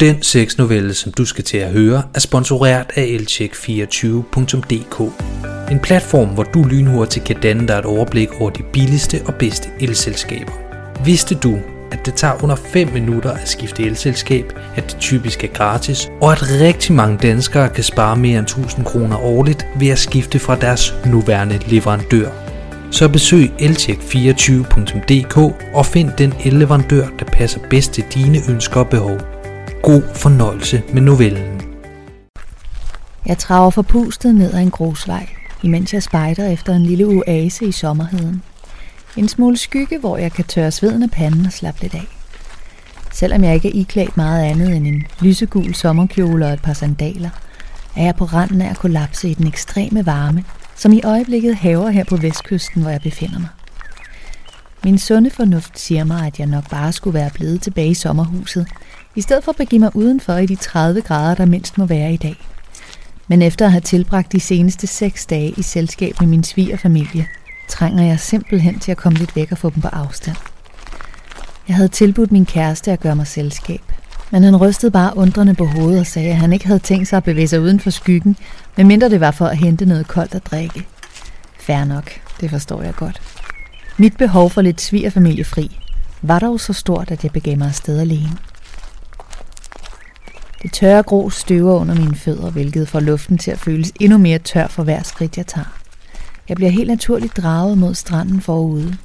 Den sexnovelle, som du skal til at høre, er sponsoreret af elcheck24.dk. En platform, hvor du lynhurtigt kan danne dig et overblik over de billigste og bedste elselskaber. Vidste du, at det tager under 5 minutter at skifte elselskab, at det typisk er gratis, og at rigtig mange danskere kan spare mere end 1000 kroner årligt ved at skifte fra deres nuværende leverandør. Så besøg elcheck24.dk og find den elleverandør, der passer bedst til dine ønsker og behov. God fornøjelse med novellen. Jeg traver forpustet ned ad en grusvej, imens jeg spejder efter en lille oase i sommerheden. En smule skygge, hvor jeg kan tørre sveden af panden og slappe lidt af. Selvom jeg ikke er iklædt meget andet end en lysegul sommerkjole og et par sandaler, er jeg på randen af at kollapse i den ekstreme varme, som i øjeblikket haver her på vestkysten, hvor jeg befinder mig. Min sunde fornuft siger mig, at jeg nok bare skulle være blevet tilbage i sommerhuset, i stedet for at begive mig udenfor i de 30 grader, der mindst må være i dag. Men efter at have tilbragt de seneste seks dage i selskab med min svigerfamilie, trænger jeg simpelthen til at komme lidt væk og få dem på afstand. Jeg havde tilbudt min kæreste at gøre mig selskab, men han rystede bare undrende på hovedet og sagde, at han ikke havde tænkt sig at bevæge sig uden for skyggen, medmindre det var for at hente noget koldt at drikke. Fær nok, det forstår jeg godt. Mit behov for lidt svigerfamiliefri var dog så stort, at jeg begav mig afsted alene. Det tørre grå støver under mine fødder, hvilket får luften til at føles endnu mere tør for hver skridt, jeg tager. Jeg bliver helt naturligt draget mod stranden forude,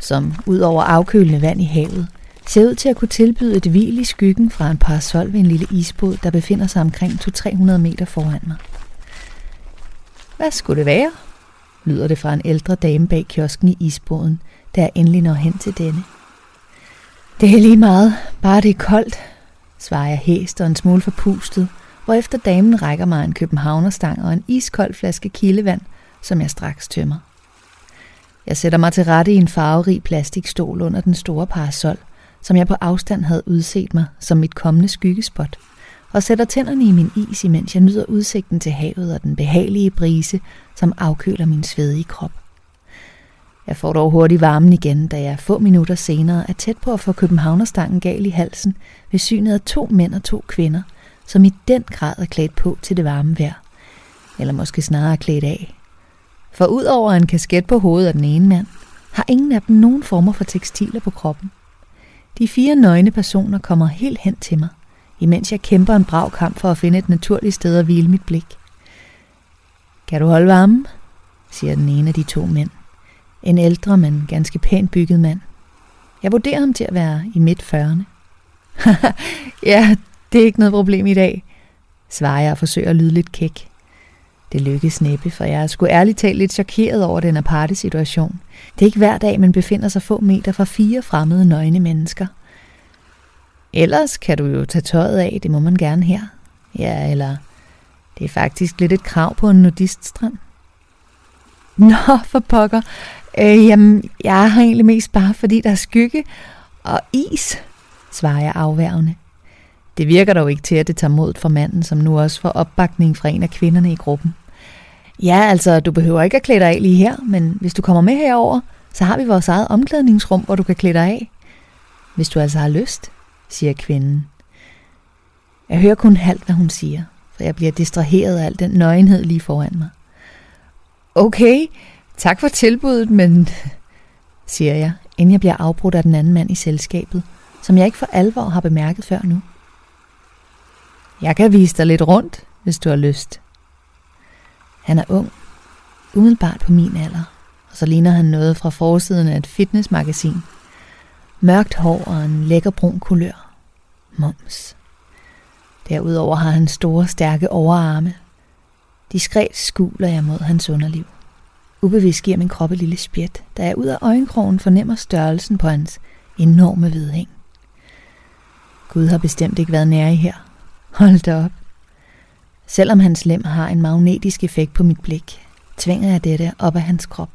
som ud over afkølende vand i havet, ser ud til at kunne tilbyde et hvil i skyggen fra en parasol ved en lille isbåd, der befinder sig omkring 200-300 meter foran mig. Hvad skulle det være? Lyder det fra en ældre dame bag kiosken i isbåden, da jeg endelig når hen til denne. Det er lige meget, bare det er koldt, svarer jeg hæst og en smule forpustet, efter damen rækker mig en københavnerstang og en iskold flaske kildevand, som jeg straks tømmer. Jeg sætter mig til rette i en farverig plastikstol under den store parasol, som jeg på afstand havde udset mig som mit kommende skyggespot, og sætter tænderne i min is, imens jeg nyder udsigten til havet og den behagelige brise, som afkøler min svedige krop. Jeg får dog hurtigt varmen igen, da jeg få minutter senere er tæt på at få københavnerstangen gal i halsen ved synet af to mænd og to kvinder, som i den grad er klædt på til det varme vejr. Eller måske snarere klædt af. For udover en kasket på hovedet af den ene mand, har ingen af dem nogen former for tekstiler på kroppen. De fire nøgne personer kommer helt hen til mig, imens jeg kæmper en brav kamp for at finde et naturligt sted at hvile mit blik. Kan du holde varmen? siger den ene af de to mænd. En ældre, men ganske pænt bygget mand. Jeg vurderer ham til at være i midt 40'erne. ja, det er ikke noget problem i dag, svarer jeg og forsøger at lyde lidt kæk. Det lykkes næppe, for jeg er sgu ærligt talt lidt chokeret over den aparte situation. Det er ikke hver dag, man befinder sig få meter fra fire fremmede nøgne mennesker. Ellers kan du jo tage tøjet af, det må man gerne her. Ja, eller det er faktisk lidt et krav på en nudiststrand. Nå, for pokker. Øh, jamen, jeg har egentlig mest bare, fordi der er skygge og is, svarer jeg afværgende. Det virker dog ikke til, at det tager modet for manden, som nu også får opbakning fra en af kvinderne i gruppen. Ja, altså, du behøver ikke at klæde dig af lige her, men hvis du kommer med herover, så har vi vores eget omklædningsrum, hvor du kan klæde dig af. Hvis du altså har lyst, siger kvinden. Jeg hører kun halvt, hvad hun siger, for jeg bliver distraheret af al den nøgenhed lige foran mig. Okay, tak for tilbuddet, men... siger jeg, inden jeg bliver afbrudt af den anden mand i selskabet, som jeg ikke for alvor har bemærket før nu. Jeg kan vise dig lidt rundt, hvis du har lyst. Han er ung, umiddelbart på min alder, og så ligner han noget fra forsiden af et fitnessmagasin. Mørkt hår og en lækker brun kulør. Moms. Derudover har han store, stærke overarme. Diskret skuler jeg mod hans underliv. Ubevidst giver min krop et lille spjæt, da jeg ud af øjenkrogen fornemmer størrelsen på hans enorme vedhæng. Gud har bestemt ikke været nære her. Hold da op. Selvom hans lem har en magnetisk effekt på mit blik, tvinger jeg dette op af hans krop.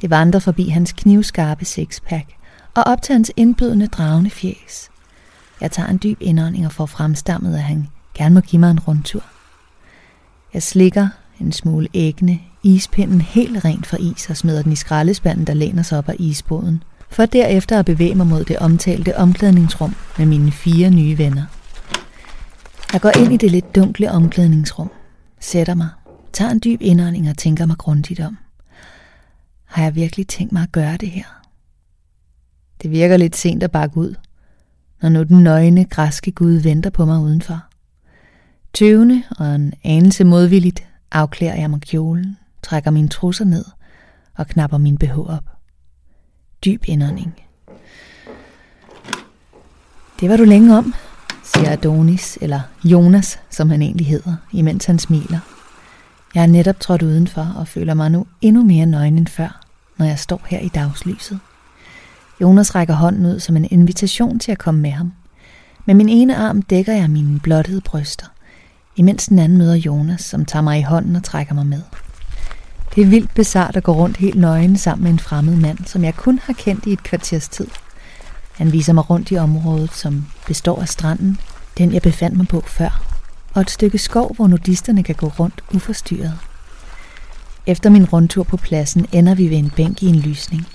Det vandrer forbi hans knivskarpe sixpack og op til hans indbydende dragende fjes. Jeg tager en dyb indånding og får fremstammet, at han gerne må give mig en rundtur. Jeg slikker en smule ægne ispinden helt rent fra is og smider den i skraldespanden, der læner sig op af isbåden, for derefter at bevæge mig mod det omtalte omklædningsrum med mine fire nye venner. Jeg går ind i det lidt dunkle omklædningsrum, sætter mig, tager en dyb indånding og tænker mig grundigt om. Har jeg virkelig tænkt mig at gøre det her? Det virker lidt sent at bakke ud, når nu den nøgne, græske gud venter på mig udenfor. Tøvende og en anelse modvilligt afklærer jeg mig kjolen, trækker mine trusser ned og knapper min BH op. Dyb indånding. Det var du længe om, siger Adonis, eller Jonas, som han egentlig hedder, imens han smiler. Jeg er netop trådt udenfor og føler mig nu endnu mere nøgen end før, når jeg står her i dagslyset. Jonas rækker hånden ud som en invitation til at komme med ham. Med min ene arm dækker jeg mine blottede bryster, imens den anden møder Jonas, som tager mig i hånden og trækker mig med. Det er vildt bizart at gå rundt helt nøgen sammen med en fremmed mand, som jeg kun har kendt i et kvarters tid. Han viser mig rundt i området, som består af stranden, den jeg befandt mig på før, og et stykke skov, hvor nudisterne kan gå rundt uforstyrret. Efter min rundtur på pladsen ender vi ved en bænk i en lysning.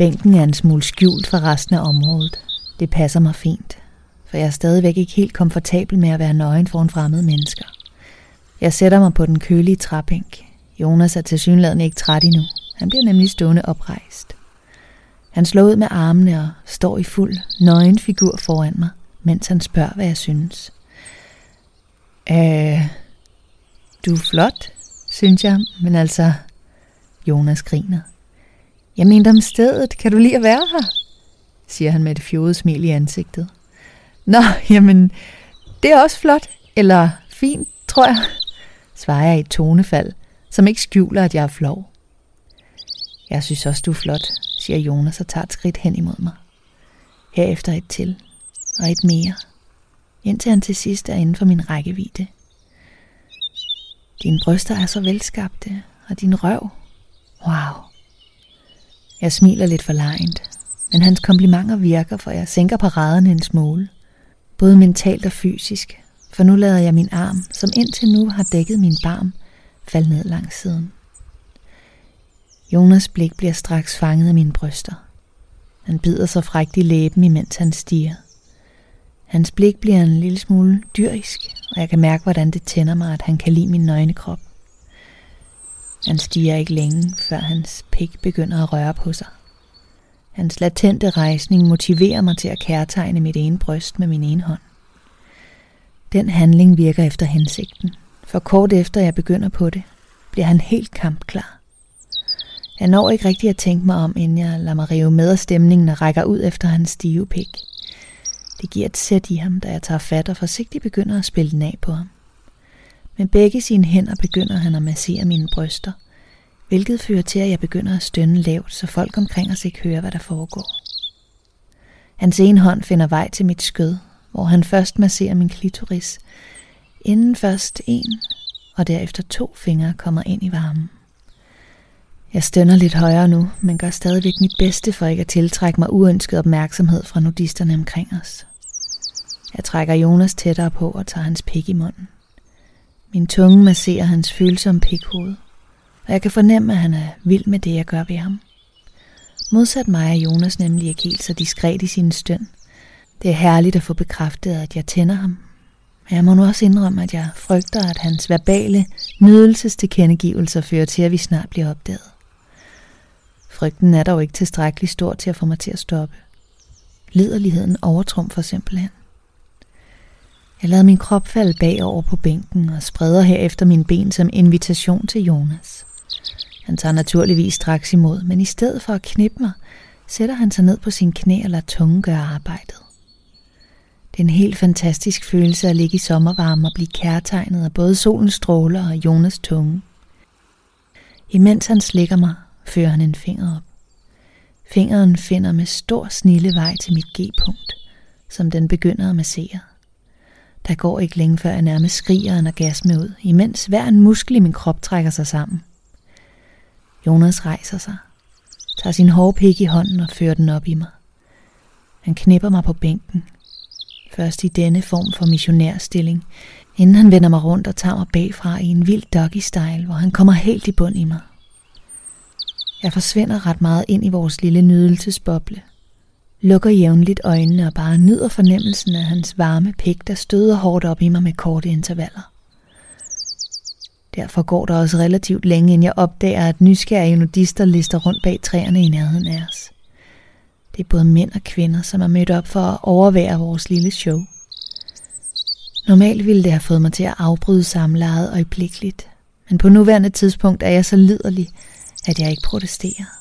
Bænken er en smule skjult fra resten af området. Det passer mig fint, for jeg er stadigvæk ikke helt komfortabel med at være nøgen foran fremmede mennesker. Jeg sætter mig på den kølige træbænk. Jonas er tilsyneladende ikke træt endnu. Han bliver nemlig stående oprejst. Han slår ud med armene og står i fuld nøgen figur foran mig, mens han spørger, hvad jeg synes. Øh, du er flot, synes jeg, men altså... Jonas griner. Jeg mente om stedet, kan du lige at være her? siger han med et fjodet smil i ansigtet. Nå, jamen, det er også flot, eller fint, tror jeg, svarer jeg i et tonefald, som ikke skjuler, at jeg er flov. Jeg synes også, du er flot, siger Jonas og tager et skridt hen imod mig. Herefter et til, og et mere, indtil han til sidst er inden for min rækkevidde. Dine bryster er så velskabte, og din røv, wow. Jeg smiler lidt for lejent, men hans komplimenter virker, for jeg sænker paraderne en smule. Både mentalt og fysisk, for nu lader jeg min arm, som indtil nu har dækket min barm, falde ned langs siden. Jonas blik bliver straks fanget af mine bryster. Han bider sig frægt i læben, imens han stiger. Hans blik bliver en lille smule dyrisk, og jeg kan mærke, hvordan det tænder mig, at han kan lide min nøgne krop. Han stiger ikke længe, før hans pik begynder at røre på sig. Hans latente rejsning motiverer mig til at kærtegne mit ene bryst med min ene hånd. Den handling virker efter hensigten, for kort efter jeg begynder på det, bliver han helt kampklar. Jeg når ikke rigtig at tænke mig om, inden jeg lader mig rive med af stemningen og rækker ud efter hans stive pik. Det giver et sæt i ham, da jeg tager fat og forsigtigt begynder at spille den af på ham. Med begge sine hænder begynder han at massere mine bryster, hvilket fører til, at jeg begynder at stønne lavt, så folk omkring os ikke hører, hvad der foregår. Hans ene hånd finder vej til mit skød, hvor han først masserer min klitoris, inden først en og derefter to fingre kommer ind i varmen. Jeg stønner lidt højere nu, men gør stadigvæk mit bedste for ikke at tiltrække mig uønsket opmærksomhed fra nudisterne omkring os. Jeg trækker Jonas tættere på og tager hans pik i munden. Min tunge masserer hans følsomme pikhoved, og jeg kan fornemme, at han er vild med det, jeg gør ved ham. Modsat mig er Jonas nemlig ikke helt så diskret i sin støn. Det er herligt at få bekræftet, at jeg tænder ham. Men jeg må nu også indrømme, at jeg frygter, at hans verbale nydelsestilkendegivelser fører til, at vi snart bliver opdaget. Frygten er dog ikke tilstrækkeligt stor til at få mig til at stoppe. Liderligheden overtrumfer simpelthen. Jeg lader min krop falde bagover på bænken og spreder herefter mine ben som invitation til Jonas. Han tager naturligvis straks imod, men i stedet for at knippe mig, sætter han sig ned på sin knæ og lader tungen gøre arbejdet. Det er en helt fantastisk følelse at ligge i sommervarme og blive kærtegnet af både solens stråler og Jonas tunge. Imens han slikker mig, fører han en finger op. Fingeren finder med stor snille vej til mit G-punkt, som den begynder at massere. Der går ikke længe før jeg nærmest skriger en orgasme ud, imens hver en muskel i min krop trækker sig sammen. Jonas rejser sig, tager sin hårde pik i hånden og fører den op i mig. Han knipper mig på bænken, først i denne form for missionærstilling, inden han vender mig rundt og tager mig bagfra i en vild doggy-style, hvor han kommer helt i bund i mig. Jeg forsvinder ret meget ind i vores lille nydelsesboble lukker jævnligt øjnene og bare nyder fornemmelsen af hans varme pik, der støder hårdt op i mig med korte intervaller. Derfor går der også relativt længe, inden jeg opdager, at nysgerrige nudister lister rundt bag træerne i nærheden af os. Det er både mænd og kvinder, som er mødt op for at overvære vores lille show. Normalt ville det have fået mig til at afbryde samlejet øjeblikkeligt, men på nuværende tidspunkt er jeg så liderlig, at jeg ikke protesterer.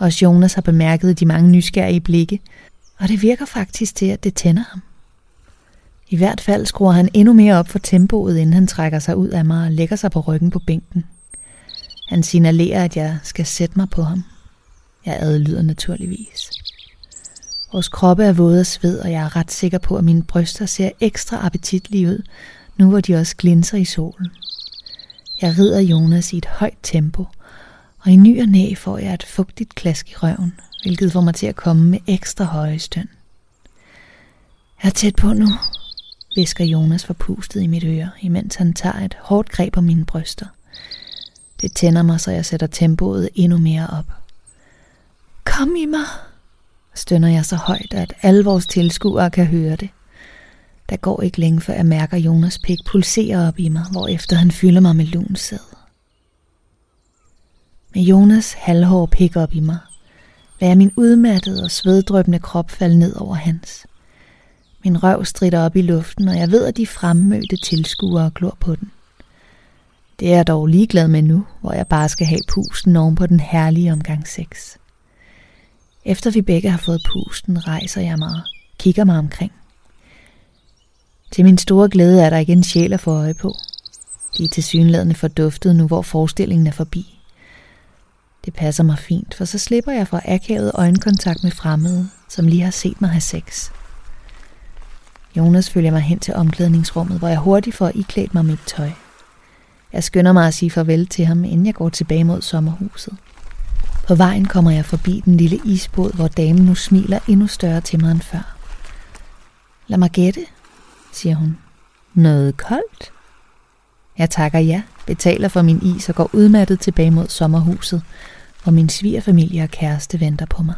Også Jonas har bemærket de mange nysgerrige blikke, og det virker faktisk til, at det tænder ham. I hvert fald skruer han endnu mere op for tempoet, inden han trækker sig ud af mig og lægger sig på ryggen på bænken. Han signalerer, at jeg skal sætte mig på ham. Jeg adlyder naturligvis. Vores kroppe er våde af sved, og jeg er ret sikker på, at mine bryster ser ekstra appetitlige ud, nu hvor de også glinser i solen. Jeg rider Jonas i et højt tempo, og i ny og næ får jeg et fugtigt klask i røven, hvilket får mig til at komme med ekstra høje støn. Jeg er tæt på nu, visker Jonas forpustet i mit øre, imens han tager et hårdt greb om mine bryster. Det tænder mig, så jeg sætter tempoet endnu mere op. Kom i mig, stønner jeg så højt, at alle vores tilskuere kan høre det. Der går ikke længe, før jeg mærker Jonas pik pulsere op i mig, hvorefter han fylder mig med lunsæd. Med Jonas halvhår pik op i mig, lader min udmattede og sveddrøbende krop falde ned over hans. Min røv strider op i luften, og jeg ved, at de fremmødte tilskuere glor på den. Det er jeg dog ligeglad med nu, hvor jeg bare skal have pusten oven på den herlige omgang 6. Efter vi begge har fået pusten, rejser jeg mig og kigger mig omkring. Til min store glæde er der igen sjæler for øje på. De er tilsyneladende forduftet nu, hvor forestillingen er forbi. Det passer mig fint, for så slipper jeg fra akavet øjenkontakt med fremmede, som lige har set mig have sex. Jonas følger mig hen til omklædningsrummet, hvor jeg hurtigt får iklædt mig mit tøj. Jeg skynder mig at sige farvel til ham, inden jeg går tilbage mod sommerhuset. På vejen kommer jeg forbi den lille isbåd, hvor damen nu smiler endnu større til mig end før. Lad mig gætte, siger hun. Noget koldt? Jeg takker ja, betaler for min is og går udmattet tilbage mod sommerhuset, hvor min svigerfamilie og kæreste venter på mig.